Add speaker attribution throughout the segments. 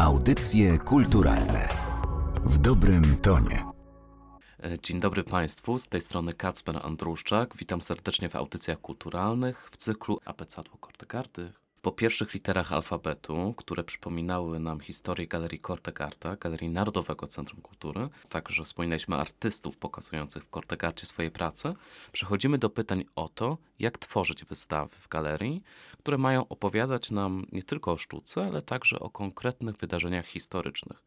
Speaker 1: Audycje kulturalne w dobrym tonie.
Speaker 2: Dzień dobry Państwu, z tej strony Kacper Andruszczak. Witam serdecznie w audycjach kulturalnych w cyklu Apecadło Kortegardy po pierwszych literach alfabetu, które przypominały nam historię Galerii Kortegarda, Galerii Narodowego Centrum Kultury, także wspominaliśmy artystów pokazujących w Kortegardzie swoje prace, przechodzimy do pytań o to, jak tworzyć wystawy w galerii, które mają opowiadać nam nie tylko o sztuce, ale także o konkretnych wydarzeniach historycznych.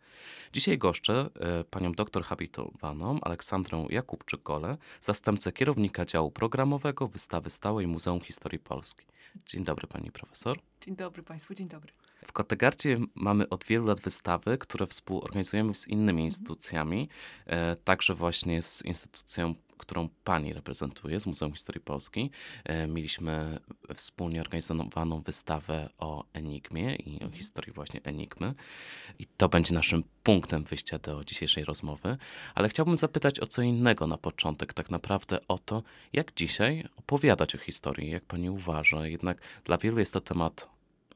Speaker 2: Dzisiaj goszczę e, panią doktor habilitowaną Aleksandrę Jakubczyk-Gole, zastępcę kierownika działu programowego Wystawy Stałej Muzeum Historii Polski. Dzień dobry pani profesor.
Speaker 3: Dzień dobry państwu, dzień dobry.
Speaker 2: W Kortegardzie mamy od wielu lat wystawy, które współorganizujemy z innymi instytucjami, e, także właśnie z instytucją którą pani reprezentuje z Muzeum Historii Polskiej. E, mieliśmy wspólnie organizowaną wystawę o Enigmie i o mhm. historii właśnie Enigmy. I to będzie naszym punktem wyjścia do dzisiejszej rozmowy. Ale chciałbym zapytać o co innego na początek, tak naprawdę o to, jak dzisiaj opowiadać o historii, jak pani uważa. Jednak dla wielu jest to temat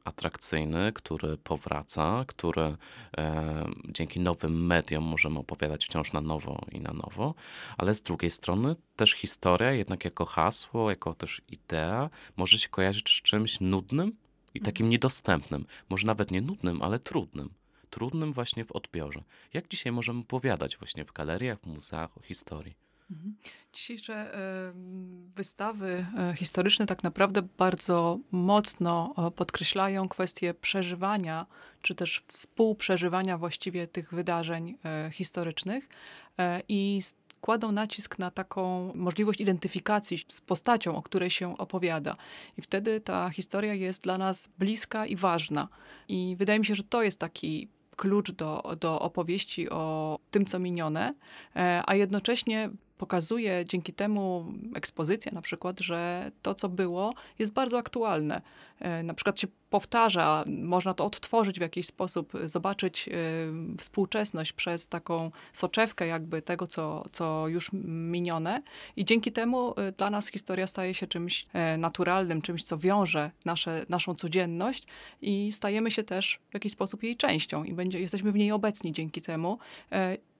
Speaker 2: atrakcyjny, który powraca, który e, dzięki nowym mediom możemy opowiadać wciąż na nowo i na nowo, ale z drugiej strony też historia, jednak jako hasło, jako też idea, może się kojarzyć z czymś nudnym i takim mhm. niedostępnym. Może nawet nie nudnym, ale trudnym. Trudnym właśnie w odbiorze. Jak dzisiaj możemy opowiadać właśnie w galeriach, w muzeach o historii?
Speaker 3: Mhm. Dzisiejsze wystawy e, historyczne tak naprawdę bardzo mocno e, podkreślają kwestię przeżywania, czy też współprzeżywania właściwie tych wydarzeń e, historycznych i kładą nacisk na taką możliwość identyfikacji z postacią, o której się opowiada. I wtedy ta historia jest dla nas bliska i ważna. I wydaje mi się, że to jest taki klucz do, do opowieści o tym, co minione, a jednocześnie pokazuje dzięki temu ekspozycja na przykład, że to, co było, jest bardzo aktualne. E, na przykład się powtarza, można to odtworzyć w jakiś sposób, zobaczyć y, współczesność przez taką soczewkę jakby tego, co, co już minione i dzięki temu y, dla nas historia staje się czymś naturalnym, czymś, co wiąże nasze, naszą codzienność i stajemy się też w jakiś sposób jej częścią i będzie, jesteśmy w niej obecni dzięki temu.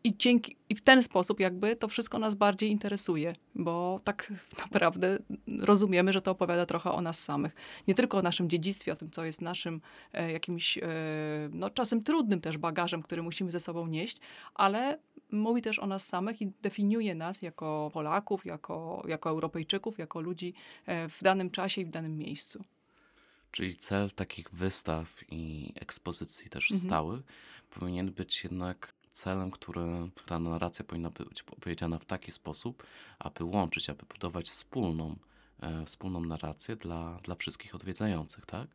Speaker 3: I, dzięki, I w ten sposób jakby to wszystko nas bardziej interesuje, bo tak naprawdę rozumiemy, że to opowiada trochę o nas samych. Nie tylko o naszym dziedzictwie, o tym, co jest naszym e, jakimś, e, no czasem trudnym też bagażem, który musimy ze sobą nieść, ale mówi też o nas samych i definiuje nas jako Polaków, jako, jako Europejczyków, jako ludzi e, w danym czasie i w danym miejscu.
Speaker 2: Czyli cel takich wystaw i ekspozycji też mhm. stałych powinien być jednak celem, który ta narracja powinna być opowiedziana w taki sposób, aby łączyć, aby budować wspólną, e, wspólną narrację dla, dla wszystkich odwiedzających, tak?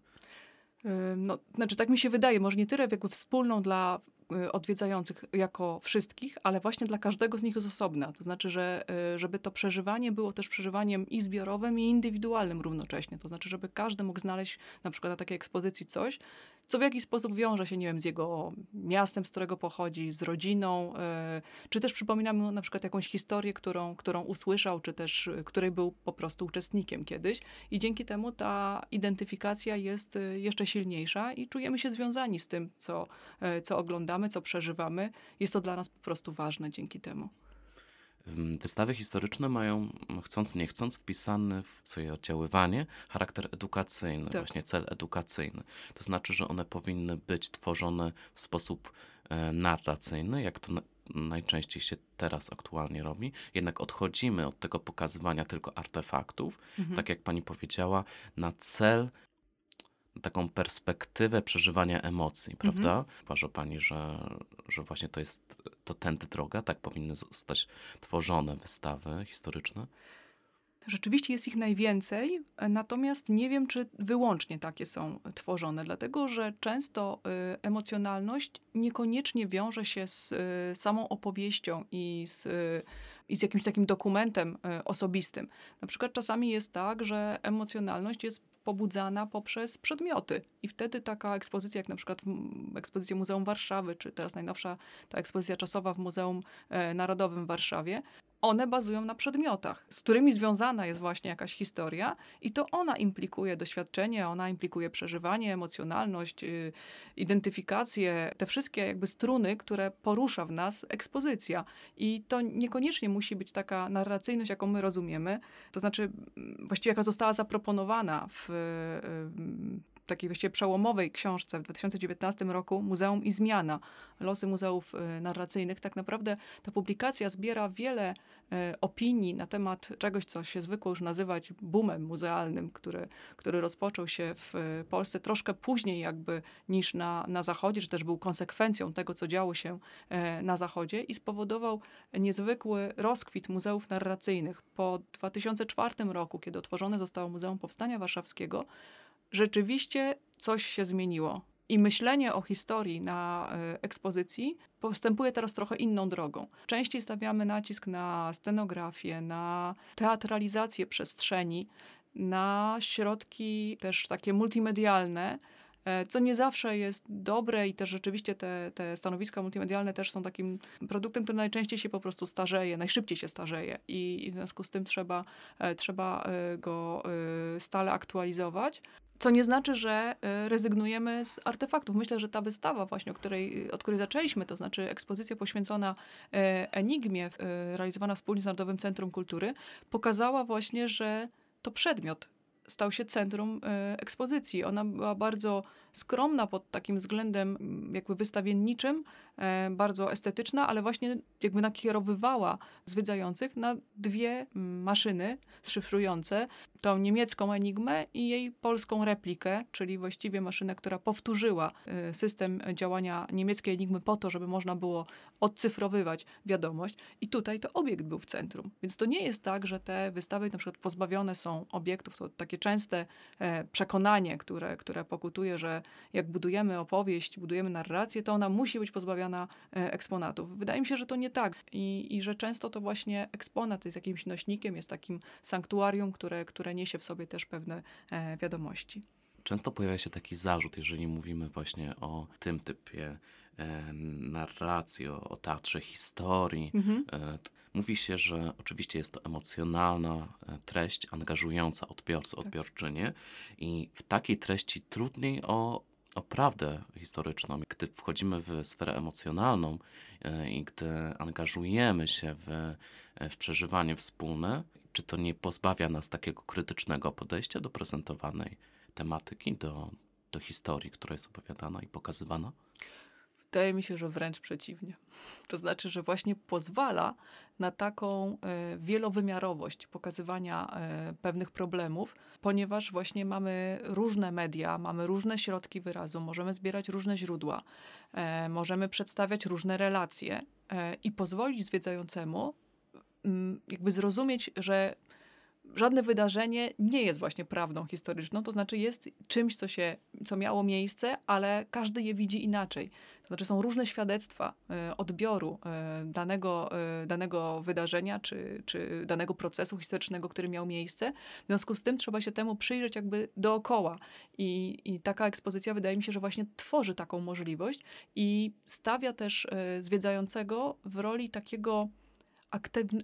Speaker 3: No, znaczy, tak mi się wydaje, może nie tyle jakby wspólną dla y, odwiedzających jako wszystkich, ale właśnie dla każdego z nich z osobna. To znaczy, że y, żeby to przeżywanie było też przeżywaniem i zbiorowym, i indywidualnym równocześnie. To znaczy, żeby każdy mógł znaleźć na przykład na takiej ekspozycji coś, co w jakiś sposób wiąże się, nie wiem, z jego miastem, z którego pochodzi, z rodziną, e, czy też przypomina mu na przykład jakąś historię, którą, którą usłyszał, czy też e, której był po prostu uczestnikiem kiedyś. I dzięki temu ta identyfikacja jest e, jeszcze silniejsza i czujemy się związani z tym, co, co oglądamy, co przeżywamy. Jest to dla nas po prostu ważne dzięki temu.
Speaker 2: Wystawy historyczne mają, chcąc nie chcąc, wpisany w swoje oddziaływanie charakter edukacyjny, tak. właśnie cel edukacyjny. To znaczy, że one powinny być tworzone w sposób e, narracyjny, jak to najczęściej się teraz aktualnie robi. Jednak odchodzimy od tego pokazywania tylko artefaktów, mhm. tak jak pani powiedziała, na cel taką perspektywę przeżywania emocji, mhm. prawda? Mhm. Uważa pani, że, że właśnie to jest, to tędy droga, tak powinny zostać tworzone wystawy historyczne?
Speaker 3: Rzeczywiście jest ich najwięcej, natomiast nie wiem, czy wyłącznie takie są tworzone, dlatego że często y, emocjonalność niekoniecznie wiąże się z y, samą opowieścią i z, y, i z jakimś takim dokumentem osobistym. Na przykład czasami jest tak, że emocjonalność jest pobudzana poprzez przedmioty. I wtedy taka ekspozycja, jak na przykład ekspozycja Muzeum Warszawy, czy teraz najnowsza ta ekspozycja czasowa w Muzeum e, Narodowym w Warszawie, one bazują na przedmiotach, z którymi związana jest właśnie jakaś historia i to ona implikuje doświadczenie, ona implikuje przeżywanie, emocjonalność, yy, identyfikację, te wszystkie jakby struny, które porusza w nas ekspozycja. I to niekoniecznie musi być taka narracyjność, jaką my rozumiemy, to znaczy właściwie jaka została zaproponowana w yy, takiej właściwie przełomowej książce w 2019 roku Muzeum i Zmiana. Losy muzeów y, narracyjnych. Tak naprawdę ta publikacja zbiera wiele y, opinii na temat czegoś, co się zwykło już nazywać boomem muzealnym, który, który rozpoczął się w y, Polsce troszkę później jakby niż na, na Zachodzie, czy też był konsekwencją tego, co działo się na Zachodzie i spowodował niezwykły rozkwit muzeów narracyjnych. Po 2004 roku, kiedy otworzone zostało Muzeum Powstania Warszawskiego, rzeczywiście coś się zmieniło. I myślenie o historii na y, ekspozycji postępuje teraz trochę inną drogą. Częściej stawiamy nacisk na scenografię, na teatralizację przestrzeni, na środki też takie multimedialne, e, co nie zawsze jest dobre i też rzeczywiście te, te stanowiska multimedialne też są takim produktem, który najczęściej się po prostu starzeje, najszybciej się starzeje i, i w związku z tym trzeba, e, trzeba go stale aktualizować. Co nie znaczy, że y, rezygnujemy z artefaktów. Myślę, że ta wystawa właśnie, o której, od której zaczęliśmy, to znaczy ekspozycja poświęcona y, Enigmie, y, realizowana wspólnie z Narodowym Centrum Kultury, pokazała właśnie, że to przedmiot stał się centrum ekspozycji. Ona była bardzo skromna pod takim względem mm, jakby wystawienniczym, bardzo estetyczna, ale właśnie jakby nakierowywała zwiedzających na dwie mm, maszyny szyfrujące, tą niemiecką Enigmę i jej polską replikę, czyli właściwie maszynę, która powtórzyła e, system działania niemieckiej Enigmy po to, żeby można było odcyfrowywać wiadomość. I tutaj to obiekt był w centrum. Więc to nie jest tak, że te wystawy na przykład pozbawione są obiektów. To takie częste e, przekonanie, które, które pokutuje, że jak budujemy opowieść, budujemy narrację, to ona musi być pozbawiona e, eksponatów. Wydaje mi się, że to nie tak i, i że często to właśnie eksponat jest jakimś nośnikiem, jest takim sanktuarium, które, które niesie w sobie też pewne e, wiadomości.
Speaker 2: Często pojawia się taki zarzut, jeżeli mówimy właśnie o tym typie e, narracji, o, o teatrze historii. Mhm. E, mówi się, że oczywiście jest to emocjonalna e, treść, angażująca odbiorcę, tak. odbiorczynię i w takiej treści trudniej o, o prawdę historyczną. Gdy wchodzimy w sferę emocjonalną e, i gdy angażujemy się w, e, w przeżywanie wspólne, czy to nie pozbawia nas takiego krytycznego podejścia do prezentowanej tematyki, do, do historii, która jest opowiadana i pokazywana?
Speaker 3: Wydaje mi się, że wręcz przeciwnie. To znaczy, że właśnie pozwala na taką e, wielowymiarowość pokazywania e, pewnych problemów, ponieważ właśnie mamy różne media, mamy różne środki wyrazu, możemy zbierać różne źródła, e, możemy przedstawiać różne relacje i pozwolić zwiedzającemu mm, jakby zrozumieć, że żadne wydarzenie nie jest właśnie prawdą historyczną, to znaczy jest czymś, co, się, co miało miejsce, ale każdy je widzi inaczej. To znaczy są różne świadectwa y, odbioru y, danego, y, danego wydarzenia czy, czy danego procesu historycznego, który miał miejsce. W związku z tym trzeba się temu przyjrzeć jakby dookoła. I, i taka ekspozycja wydaje mi się, że właśnie tworzy taką możliwość i stawia też zwiedzającego w roli takiego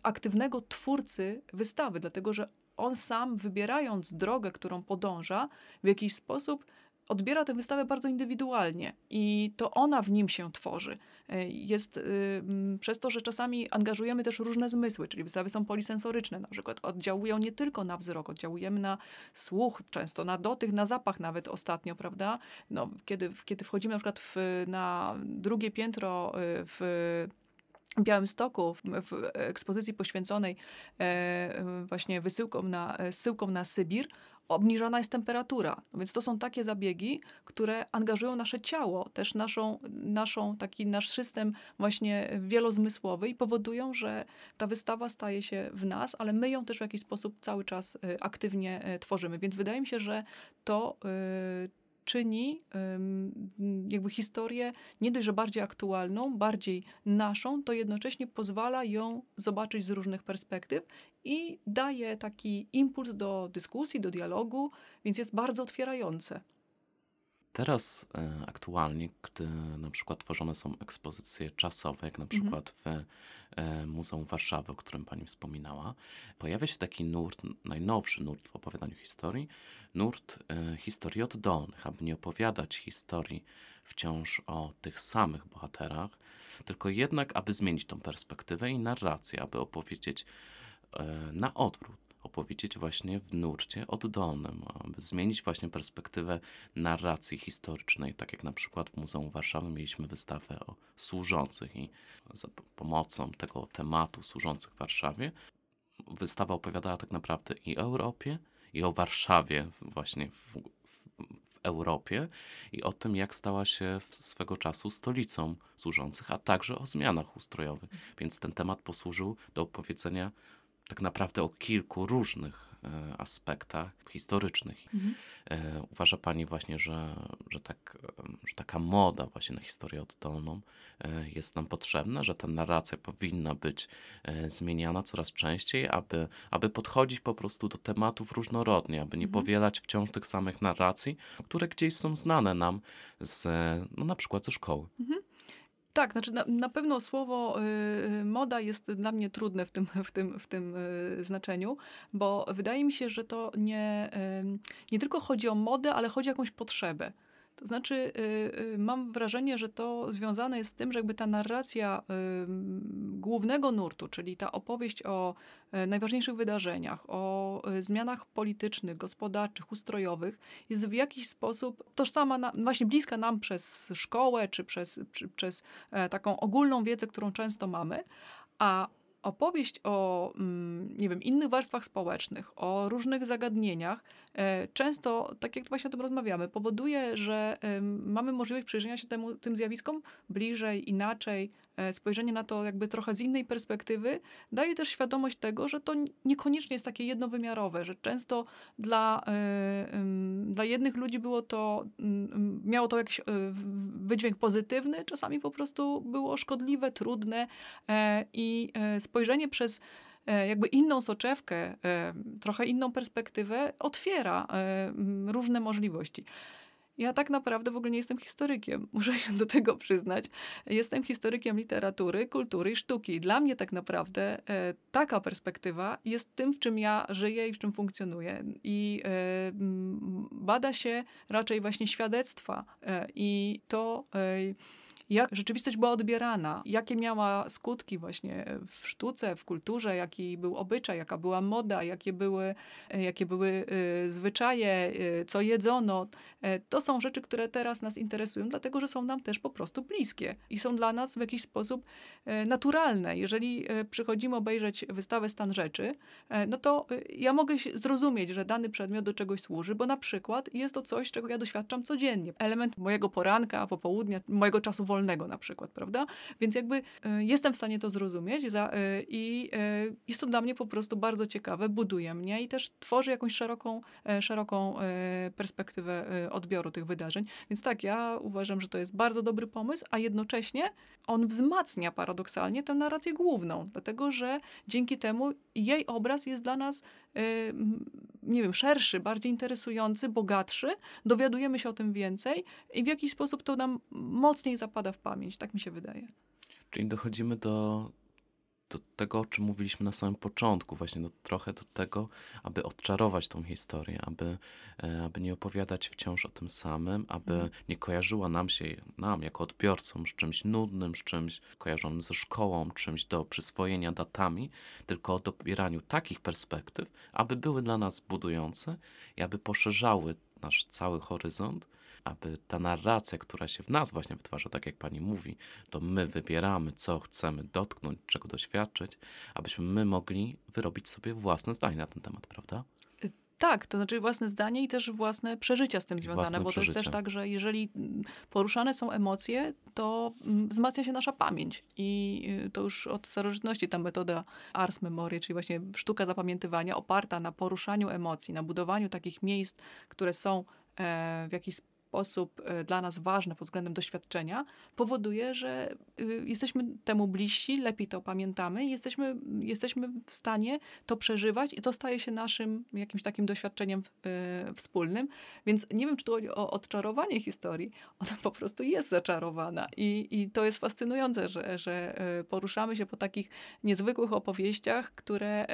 Speaker 3: aktywnego twórcy wystawy, dlatego że on sam, wybierając drogę, którą podąża, w jakiś sposób odbiera tę wystawę bardzo indywidualnie i to ona w nim się tworzy. E, jest y, przez to, że czasami angażujemy też różne zmysły, czyli wystawy są polisensoryczne, na przykład oddziałują nie tylko na wzrok, oddziałujemy na słuch, często na dotyk, na zapach nawet ostatnio, prawda? No, kiedy, kiedy wchodzimy na przykład w, na drugie piętro y, w Białymstoku w, w ekspozycji poświęconej e, właśnie wysyłkom na, zsyłkom na Sybir, obniżona jest temperatura. No więc to są takie zabiegi, które angażują nasze ciało, też naszą, naszą, taki nasz system właśnie wielozmysłowy i powodują, że ta wystawa staje się w nas, ale my ją też w jakiś sposób cały czas e, aktywnie e, tworzymy. Więc wydaje mi się, że to e, czyni jakby historię nie dość, że bardziej aktualną, bardziej naszą, to jednocześnie pozwala ją zobaczyć z różnych perspektyw i daje taki impuls do dyskusji, do dialogu, więc jest bardzo otwierające
Speaker 2: Teraz e, aktualnie, gdy na przykład tworzone są ekspozycje czasowe, jak na
Speaker 3: Mhm.
Speaker 2: przykład w e, Muzeum Warszawy, o którym pani wspominała, pojawia się taki nurt, najnowszy nurt w opowiadaniu historii, nurt e, historii oddolnych, aby nie opowiadać historii wciąż o tych samych bohaterach, tylko jednak, aby zmienić tą perspektywę i narrację, aby opowiedzieć na odwrót, opowiedzieć właśnie w nurcie oddolnym, aby zmienić właśnie perspektywę narracji historycznej, tak jak na przykład w Muzeum Warszawy mieliśmy wystawę o służących i za pomocą tego tematu służących w Warszawie wystawa opowiadała tak naprawdę i o Europie, i o Warszawie właśnie w, w, w Europie i o tym, jak stała się w swego czasu stolicą służących, a także o zmianach ustrojowych. Więc ten temat posłużył do opowiedzenia tak naprawdę o kilku różnych e, aspektach historycznych.
Speaker 3: Mhm.
Speaker 2: E, uważa Pani właśnie, że, że, tak, że taka moda właśnie na historię oddolną e, jest nam potrzebna, że ta narracja powinna być zmieniana coraz częściej, aby, aby podchodzić po prostu do tematów różnorodnie, aby nie
Speaker 3: Mhm.
Speaker 2: powielać wciąż tych samych narracji, które gdzieś są znane nam z, no, na przykład ze szkoły.
Speaker 3: Tak, znaczy na, na pewno słowo y, y, moda jest dla mnie trudne w tym, w tym, w tym y, znaczeniu, bo wydaje mi się, że to nie, ym, nie tylko chodzi o modę, ale chodzi o jakąś potrzebę. To znaczy, y, y, mam wrażenie, że to związane jest z tym, że jakby ta narracja głównego nurtu, czyli ta opowieść o e, najważniejszych wydarzeniach, o e, zmianach politycznych, gospodarczych, ustrojowych, jest w jakiś sposób tożsama, na, właśnie bliska nam przez szkołę, czy przez, czy przez e, taką ogólną wiedzę, którą często mamy, a opowieść o, mm, nie wiem, innych warstwach społecznych, o różnych zagadnieniach, e, często, tak jak właśnie o tym rozmawiamy, powoduje, że mamy możliwość przyjrzenia się temu, tym zjawiskom bliżej, inaczej, e, spojrzenie na to jakby trochę z innej perspektywy, daje też świadomość tego, że to niekoniecznie jest takie jednowymiarowe, że często dla, e, dla jednych ludzi było to, miało to jakiś wydźwięk pozytywny, czasami po prostu było szkodliwe, trudne i spojrzenie przez e, jakby inną soczewkę, e, trochę inną perspektywę otwiera e, różne możliwości. Ja tak naprawdę w ogóle nie jestem historykiem, muszę się do tego przyznać. Jestem historykiem literatury, kultury i sztuki. Dla mnie tak naprawdę taka perspektywa jest tym, w czym ja żyję i w czym funkcjonuję. I bada się raczej właśnie świadectwa i to, jak rzeczywistość była odbierana, jakie miała skutki właśnie w sztuce, w kulturze, jaki był obyczaj, jaka była moda, jakie były, e, jakie były e, zwyczaje, e, co jedzono. To są rzeczy, które teraz nas interesują, dlatego że są nam też po prostu bliskie i są dla nas w jakiś sposób naturalne. Jeżeli przychodzimy obejrzeć wystawę Stan Rzeczy, no to ja mogę zrozumieć, że dany przedmiot do czegoś służy, bo na przykład jest to coś, czego ja doświadczam codziennie. Element mojego poranka, popołudnia, mojego czasu wolnego na przykład, prawda? Więc jakby e, jestem w stanie to zrozumieć e, i e, jest to dla mnie po prostu bardzo ciekawe, buduje mnie i też tworzy jakąś szeroką, szeroką perspektywę odbioru tych wydarzeń. Więc tak, ja uważam, że to jest bardzo dobry pomysł, a jednocześnie on wzmacnia paradoksalnie tę narrację główną, dlatego że dzięki temu jej obraz jest dla nas, nie wiem, szerszy, bardziej interesujący, bogatszy, dowiadujemy się o tym więcej i w jakiś sposób to nam mocniej zapada w pamięć, tak mi się wydaje.
Speaker 2: Czyli dochodzimy do, do tego, o czym mówiliśmy na samym początku, właśnie do, trochę do tego, aby odczarować tą historię, aby, e, aby nie opowiadać wciąż o tym samym, aby
Speaker 3: Mhm.
Speaker 2: nie kojarzyła nam się, nam jako odbiorcom, z czymś nudnym, z czymś kojarzonym ze szkołą, czymś do przyswojenia datami, tylko o dobieraniu takich perspektyw, aby były dla nas budujące i aby poszerzały nasz cały horyzont, aby ta narracja, która się w nas właśnie wytwarza, tak jak pani mówi, to my wybieramy, co chcemy dotknąć, czego doświadczyć, abyśmy my mogli wyrobić sobie własne zdanie na ten temat, prawda?
Speaker 3: Tak, to znaczy własne zdanie i też własne przeżycia z tym związane,
Speaker 2: własne
Speaker 3: bo to jest też tak, że jeżeli mm, poruszane są emocje, to mm, wzmacnia się nasza pamięć i y, to już od starożytności ta metoda ars memory, czyli właśnie sztuka zapamiętywania oparta na poruszaniu emocji, na budowaniu takich miejsc, które są e, w jakiś sposób e, dla nas ważne pod względem doświadczenia, powoduje, że y, jesteśmy temu bliżsi, lepiej to pamiętamy, jesteśmy, jesteśmy w stanie to przeżywać i to staje się naszym jakimś takim doświadczeniem y, wspólnym. Więc nie wiem, czy to chodzi o odczarowanie historii, ona po prostu jest zaczarowana i, i to jest fascynujące, że, że y, poruszamy się po takich niezwykłych opowieściach, które,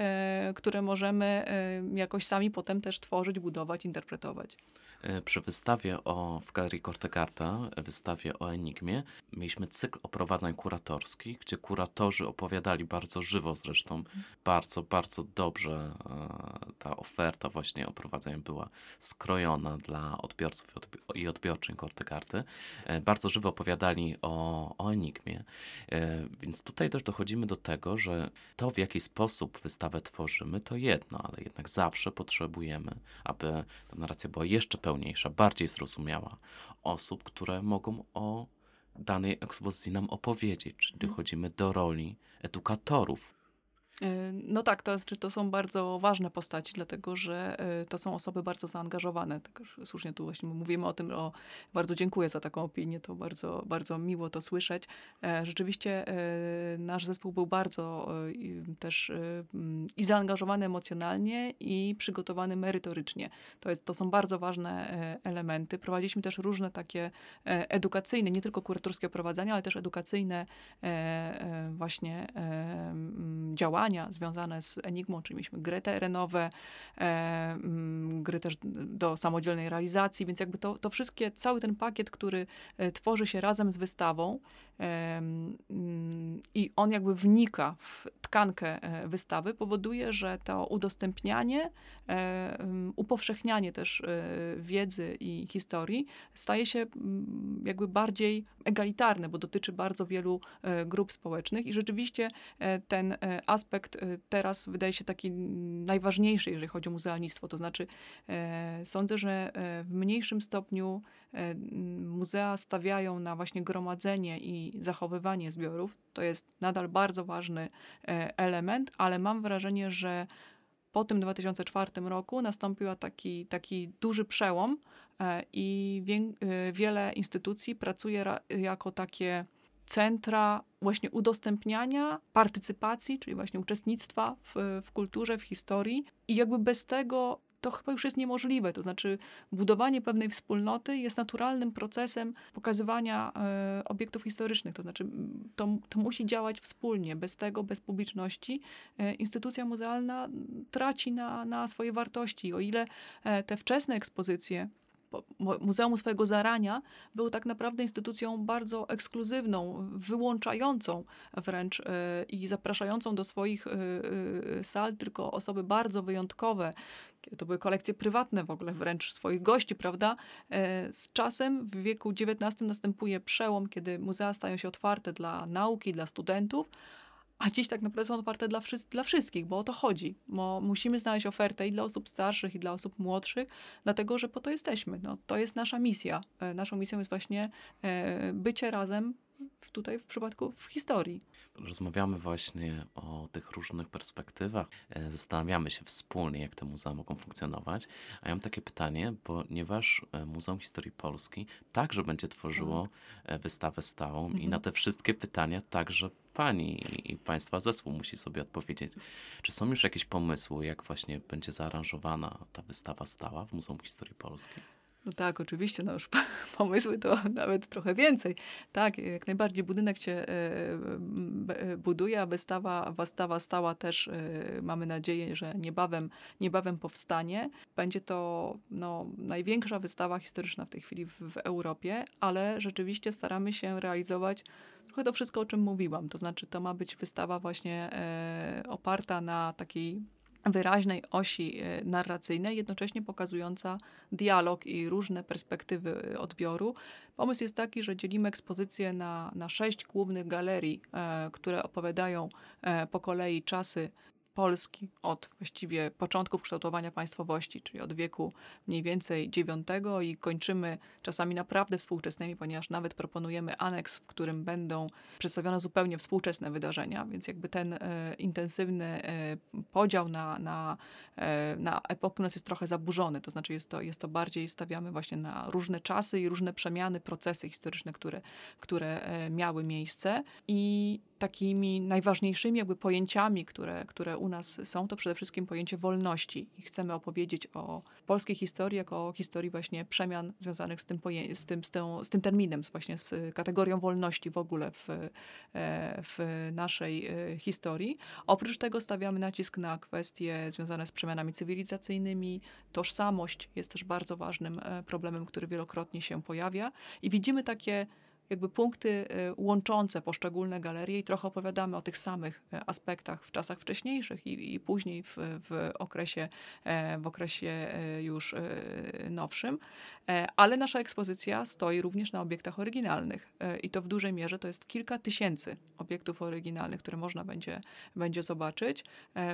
Speaker 3: które możemy jakoś sami potem też tworzyć, budować, interpretować.
Speaker 2: E, przy wystawie o, w Galerii Kortegarda, wystawie o Enigmie, mieliśmy cykl oprowadzań kuratorskich, gdzie kuratorzy opowiadali bardzo żywo zresztą, bardzo, bardzo dobrze e, ta oferta właśnie oprowadzeń była skrojona dla odbiorców i odbiorczyń Kortegardy. E, bardzo żywo opowiadali o, o Enigmie, więc tutaj też dochodzimy do tego, że to w jaki sposób wystawę tworzymy to jedno, ale jednak zawsze potrzebujemy, aby ta narracja była jeszcze pełniejsza, bardziej zrozumiała osób, które mogą o danej ekspozycji nam opowiedzieć. Czyli mhm. dochodzimy do roli edukatorów,
Speaker 3: no tak, to, znaczy, to są bardzo ważne postaci, dlatego że e, to są osoby bardzo zaangażowane. Tak, słusznie tu właśnie mówimy o tym, o, bardzo dziękuję za taką opinię, to bardzo, bardzo miło to słyszeć. E, rzeczywiście nasz zespół był bardzo też i zaangażowany emocjonalnie i przygotowany merytorycznie. To, jest, to są bardzo ważne elementy. Prowadziliśmy też różne takie edukacyjne, nie tylko kuratorskie prowadzenia, ale też edukacyjne właśnie działania działania związane z Enigmą, czyli mieliśmy gry terenowe, e, mm, gry też do samodzielnej realizacji, więc jakby to, to wszystkie, cały ten pakiet, który e, tworzy się razem z wystawą i on jakby wnika w tkankę e, wystawy, powoduje, że to udostępnianie, e, mm, upowszechnianie też e, wiedzy i historii staje się jakby bardziej egalitarne, bo dotyczy bardzo wielu grup społecznych i rzeczywiście ten aspekt teraz wydaje się taki najważniejszy, jeżeli chodzi o muzealnictwo. To znaczy, sądzę, że w mniejszym stopniu muzea stawiają na właśnie gromadzenie i zachowywanie zbiorów. To jest nadal bardzo ważny element, ale mam wrażenie, że po tym 2004 roku nastąpił taki, taki duży przełom i wiele instytucji pracuje jako takie centra właśnie udostępniania, partycypacji, czyli właśnie uczestnictwa w, w kulturze, w historii. I jakby bez tego to chyba już jest niemożliwe. To znaczy, budowanie pewnej wspólnoty jest naturalnym procesem pokazywania e, obiektów historycznych. To znaczy, to, to musi działać wspólnie. Bez tego, bez publiczności, e, instytucja muzealna traci na, na swojej wartości. O ile e, te wczesne ekspozycje Muzeum swojego zarania był tak naprawdę instytucją bardzo ekskluzywną, wyłączającą wręcz e, i zapraszającą do swoich e, e, sal tylko osoby bardzo wyjątkowe. To były kolekcje prywatne w ogóle, wręcz swoich gości, prawda? Z czasem w wieku XIX następuje przełom, kiedy muzea stają się otwarte dla nauki, dla studentów, a dziś tak naprawdę są otwarte dla, wszy dla wszystkich, bo o to chodzi. Bo musimy znaleźć ofertę i dla osób starszych, i dla osób młodszych, dlatego że po to jesteśmy. No, to jest nasza misja. E, naszą misją jest właśnie e, bycie razem w, tutaj w przypadku w historii.
Speaker 2: Rozmawiamy właśnie o tych różnych perspektywach, e, zastanawiamy się wspólnie, jak te muzea mogą funkcjonować. A ja mam takie pytanie, ponieważ e, Muzeum Historii Polski także będzie tworzyło tak. E, wystawę stałą mhm. i na te wszystkie pytania także pani i państwa zespół musi sobie odpowiedzieć. Czy są już jakieś pomysły, jak właśnie będzie zaaranżowana ta wystawa stała w Muzeum Historii Polskiej?
Speaker 3: No tak, oczywiście, no już pomysły to nawet trochę więcej. Tak, jak najbardziej budynek się e, e, buduje, a wystawa, wystawa stała też, e, mamy nadzieję, że niebawem, niebawem powstanie. Będzie to no, największa wystawa historyczna w tej chwili w, w Europie, ale rzeczywiście staramy się realizować trochę to wszystko, o czym mówiłam. To znaczy, to ma być wystawa właśnie oparta na takiej wyraźnej osi e, narracyjnej, jednocześnie pokazująca dialog i różne perspektywy e, odbioru. Pomysł jest taki, że dzielimy ekspozycję na, na sześć głównych galerii, e, które opowiadają po kolei czasy Polski od właściwie początków kształtowania państwowości, czyli od wieku mniej więcej IX i kończymy czasami naprawdę współczesnymi, ponieważ nawet proponujemy aneks, w którym będą przedstawione zupełnie współczesne wydarzenia, więc jakby ten e, intensywny e, podział na, na, e, na epoki nas jest trochę zaburzony, to znaczy jest to, jest to bardziej stawiamy właśnie na różne czasy i różne przemiany, procesy historyczne, które, które e, miały miejsce. I takimi najważniejszymi jakby pojęciami, które, które u nas są, to przede wszystkim pojęcie wolności. I chcemy opowiedzieć o polskiej historii jako o historii właśnie przemian związanych z tym, poję- z tym, z z tym terminem, właśnie z kategorią wolności w ogóle w, e, w naszej e, historii. Oprócz tego stawiamy nacisk na kwestie związane z przemianami cywilizacyjnymi. Tożsamość jest też bardzo ważnym e, problemem, który wielokrotnie się pojawia. I widzimy takie jakby punkty y, łączące poszczególne galerie i trochę opowiadamy o tych samych y, aspektach w czasach wcześniejszych i, i później w, w, okresie, e, w okresie e, już e, nowszym. Ale nasza ekspozycja stoi również na obiektach oryginalnych i to w dużej mierze to jest kilka tysięcy obiektów oryginalnych, które można będzie, będzie zobaczyć.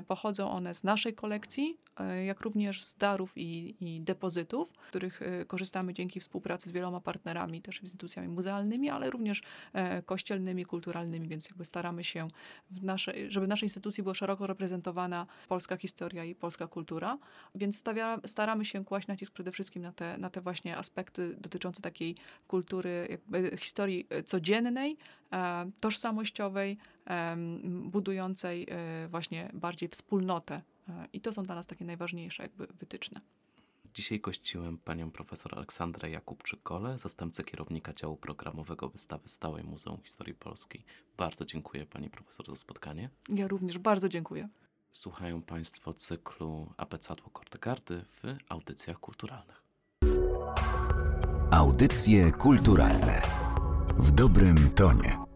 Speaker 3: Pochodzą one z naszej kolekcji, jak również z darów i, i depozytów, których korzystamy dzięki współpracy z wieloma partnerami, też instytucjami muzealnymi, ale również e, kościelnymi, kulturalnymi, więc jakby staramy się, w nasze, żeby w naszej instytucji była szeroko reprezentowana polska historia i polska kultura, więc stawia, staramy się kłaść nacisk przede wszystkim na te, na te właśnie aspekty dotyczące takiej kultury, historii e, codziennej, e, tożsamościowej, budującej właśnie bardziej wspólnotę. I to są dla nas takie najważniejsze jakby wytyczne.
Speaker 2: Dzisiaj gościłem panią profesor Aleksandrę Jakubczyk-Kole, zastępcę kierownika działu programowego wystawy stałej Muzeum Historii Polskiej. Bardzo dziękuję pani profesor za spotkanie.
Speaker 3: Ja również bardzo dziękuję.
Speaker 2: Słuchają państwo cyklu Abecadło Kortegardy w audycjach kulturalnych.
Speaker 1: Audycje kulturalne w dobrym tonie.